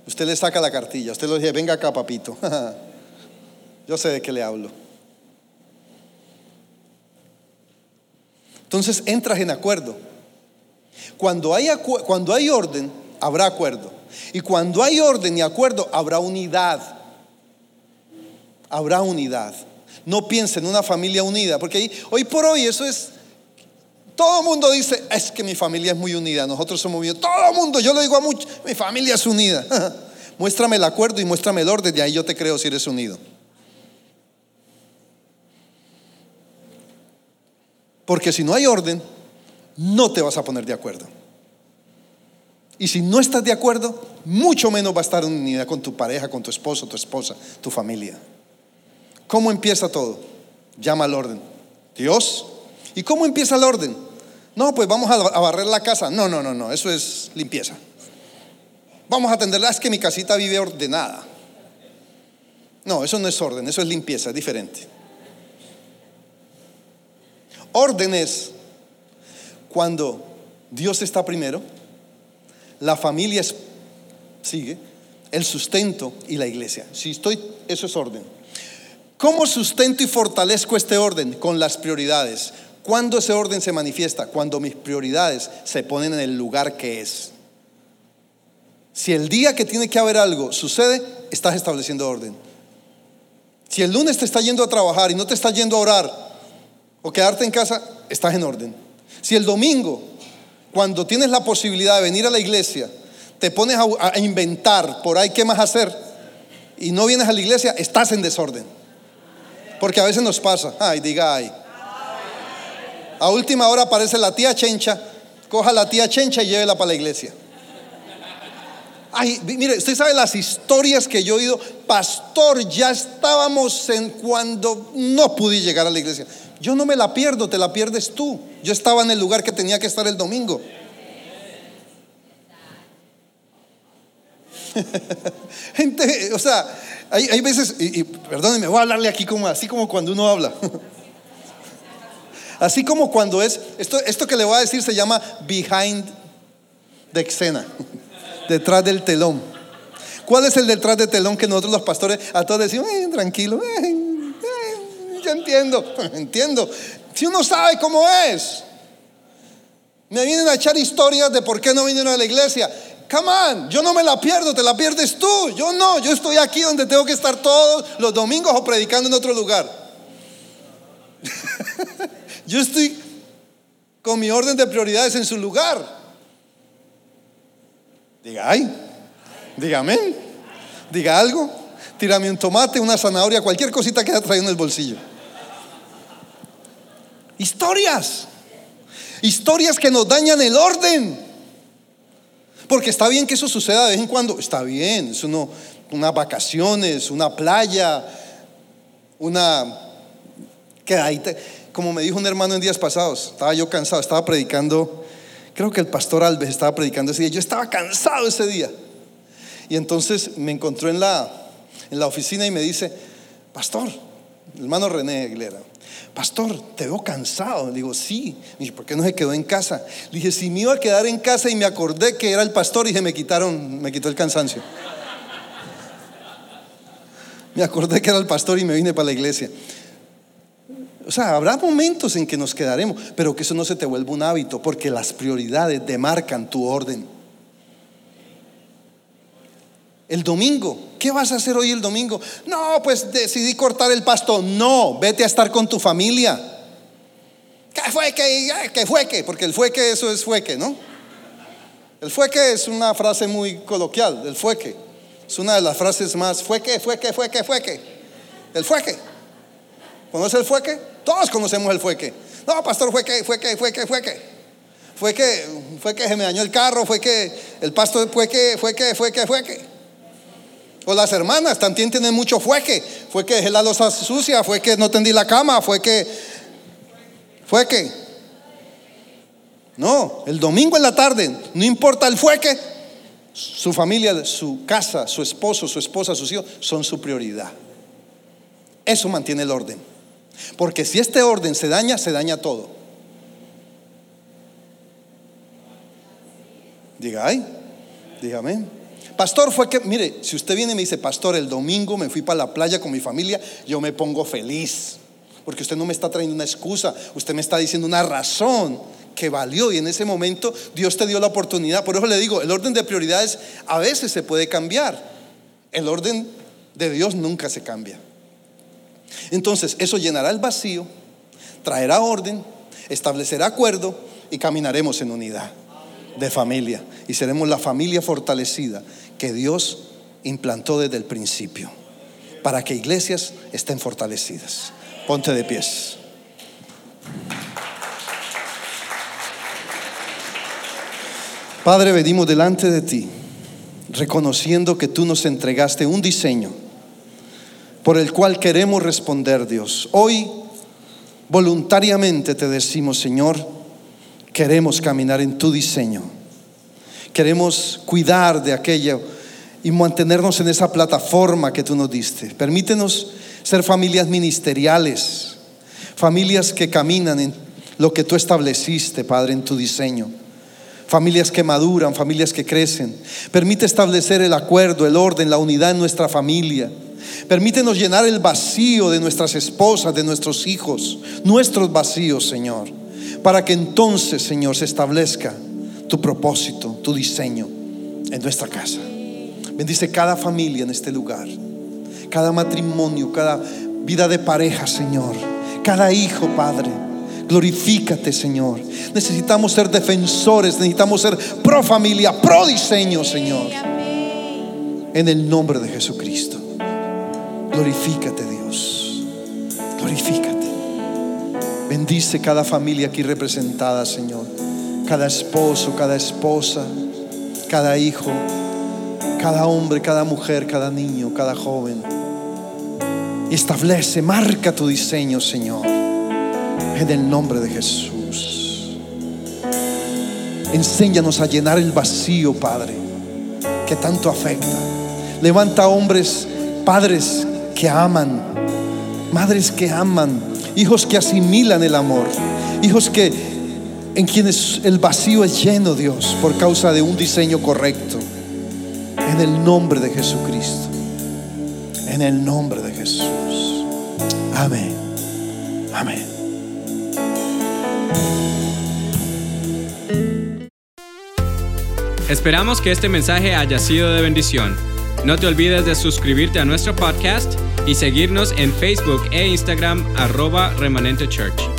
usted le saca la cartilla. Usted le dice, venga acá, papito. (laughs) Yo sé de qué le hablo. Entonces entras en acuerdo. Cuando hay, cuando orden, habrá acuerdo. Y cuando hay orden y acuerdo, habrá unidad. Habrá unidad. No piensen en una familia unida, porque hoy por hoy eso es... Todo el mundo dice, es que mi familia es muy unida, nosotros somos unidos. Todo el mundo, yo le digo a muchos, mi familia es unida. (laughs) muéstrame el acuerdo y muéstrame el orden, y ahí yo te creo si eres unido. Porque si no hay orden, no te vas a poner de acuerdo. Y si no estás de acuerdo, mucho menos va a estar en unidad con tu pareja, con tu esposo, tu esposa, tu familia. ¿Cómo empieza todo? Llama al orden. Dios. ¿Y cómo empieza el orden? No, pues vamos a barrer la casa. No, no, no, no, eso es limpieza. Vamos a atenderla, es que mi casita vive ordenada. No, eso no es orden, eso es limpieza, es diferente. Órdenes cuando Dios está primero, la familia sigue, el sustento y la iglesia. Si estoy, eso es orden. ¿Cómo sustento y fortalezco este orden? Con las prioridades. ¿Cuándo ese orden se manifiesta? Cuando mis prioridades se ponen en el lugar que es. Si el día que tiene que haber algo sucede, estás estableciendo orden. Si el lunes te está yendo a trabajar y no te está yendo a orar, o quedarte en casa, estás en orden. Si el domingo, cuando tienes la posibilidad de venir a la iglesia, te pones a, inventar por ahí qué más hacer y no vienes a la iglesia, estás en desorden. Porque a veces nos pasa, ay, diga ay. A última hora aparece la tía Chencha, coja la tía Chencha y llévela para la iglesia. Ay, mire, usted sabe las historias que yo he oído. Pastor, ya estábamos en cuando no pude llegar a la iglesia. Yo no me la pierdo, te la pierdes tú. Yo estaba en el lugar que tenía que estar el domingo. (laughs) Gente, o sea, hay, veces, y, y perdónenme, voy a hablarle aquí como así como cuando uno habla. (laughs) así como cuando es, esto, esto que le voy a decir se llama behind the escena, (laughs) detrás del telón. ¿Cuál es el detrás del telón que nosotros los pastores a todos decimos, eh, tranquilo, entiendo, (laughs) entiendo. Si uno sabe cómo es, me vienen a echar historias de por qué no vinieron a la iglesia. Come on, yo no me la pierdo, te la pierdes tú. Yo no, yo estoy aquí donde tengo que estar todos los domingos o predicando en otro lugar. (laughs) yo estoy con mi orden de prioridades en su lugar. Diga, ay, dígame, diga algo, tírame un tomate, una zanahoria, cualquier cosita que haya traído en el bolsillo. Historias, historias que nos dañan el orden. Porque está bien que eso suceda de vez en cuando, está bien, es uno, unas vacaciones, una playa, una quedadita. Como me dijo un hermano en días pasados, estaba yo cansado, estaba predicando, creo que el pastor Alves estaba predicando ese día, yo estaba cansado ese día. Y entonces me encontró en la, en la oficina y me dice, pastor, hermano René Aguilera, pastor, te veo cansado. Le digo, sí. Me ¿por qué no se quedó en casa? Le dije, si me iba a quedar en casa y me acordé que era el pastor y se me quitaron, me quitó el cansancio. Me acordé que era el pastor y me vine para la iglesia. O sea, habrá momentos en que nos quedaremos, pero que eso no se te vuelva un hábito, porque las prioridades demarcan tu orden. El domingo, ¿qué vas a hacer hoy el domingo? No, pues decidí cortar el pasto. No, vete a estar con tu familia. ¿Qué fue que? ¿Qué fue que? Porque el fue que eso es fue que, ¿no? El fue que es una frase muy coloquial, el fue que. Es una de las frases más fue que, fue que, fue que, fue que. El fue que. ¿Conoce el fue que? Todos conocemos el fue que. No, pastor, fue que, fue que, fue que, fue que. Fue que, fue que se me dañó el carro, fue que el pasto fue que, fue que, fue que, fue que. Las hermanas también tienen mucho fue que, fue que dejé la losa sucia, fue que no tendí la cama, fue que, fue que. No, el domingo en la tarde, no importa el fue que, su familia, su casa, su esposo, su esposa, sus hijos son su prioridad. Eso mantiene el orden. Porque si este orden se daña, se daña todo. Diga, ay, dígame. Pastor, fue que, mire, si usted viene y me dice, pastor, el domingo me fui para la playa con mi familia, yo me pongo feliz. Porque usted no me está trayendo una excusa, usted me está diciendo una razón que valió y en ese momento Dios te dio la oportunidad. Por eso le digo, el orden de prioridades a veces se puede cambiar. El orden de Dios nunca se cambia. Entonces, eso llenará el vacío, traerá orden, establecerá acuerdo y caminaremos en unidad de familia y seremos la familia fortalecida que Dios implantó desde el principio para que iglesias estén fortalecidas. Ponte de pies. Padre, venimos delante de ti, reconociendo que tú nos entregaste un diseño por el cual queremos responder, Dios. Hoy, voluntariamente te decimos, Señor, queremos caminar en tu diseño. Queremos cuidar de aquello y mantenernos en esa plataforma que tú nos diste. Permítenos ser familias ministeriales, familias que caminan en lo que tú estableciste, Padre, en tu diseño. Familias que maduran, familias que crecen. Permite establecer el acuerdo, el orden, la unidad en nuestra familia. Permítenos llenar el vacío de nuestras esposas, de nuestros hijos, nuestros vacíos, Señor para que entonces, Señor, se establezca tu propósito, tu diseño en nuestra casa. Bendice cada familia en este lugar, cada matrimonio, cada vida de pareja, Señor, cada hijo, Padre. Glorifícate, Señor. Necesitamos ser defensores, necesitamos ser pro familia, pro diseño, Señor. En el nombre de Jesucristo. Glorifícate, Dios. Glorifícate. Bendice cada familia aquí representada, Señor. Cada esposo, cada esposa, cada hijo, cada hombre, cada mujer, cada niño, cada joven. Y establece, marca tu diseño, Señor. En el nombre de Jesús. Enséñanos a llenar el vacío, Padre, que tanto afecta. Levanta hombres, padres que aman, madres que aman, hijos que asimilan el amor, hijos que en quienes el vacío es lleno, Dios, por causa de un diseño correcto. En el nombre de Jesucristo. En el nombre de Jesús. Amén. Amén. Esperamos que este mensaje haya sido de bendición. No te olvides de suscribirte a nuestro podcast y seguirnos en Facebook e Instagram arroba remanente church.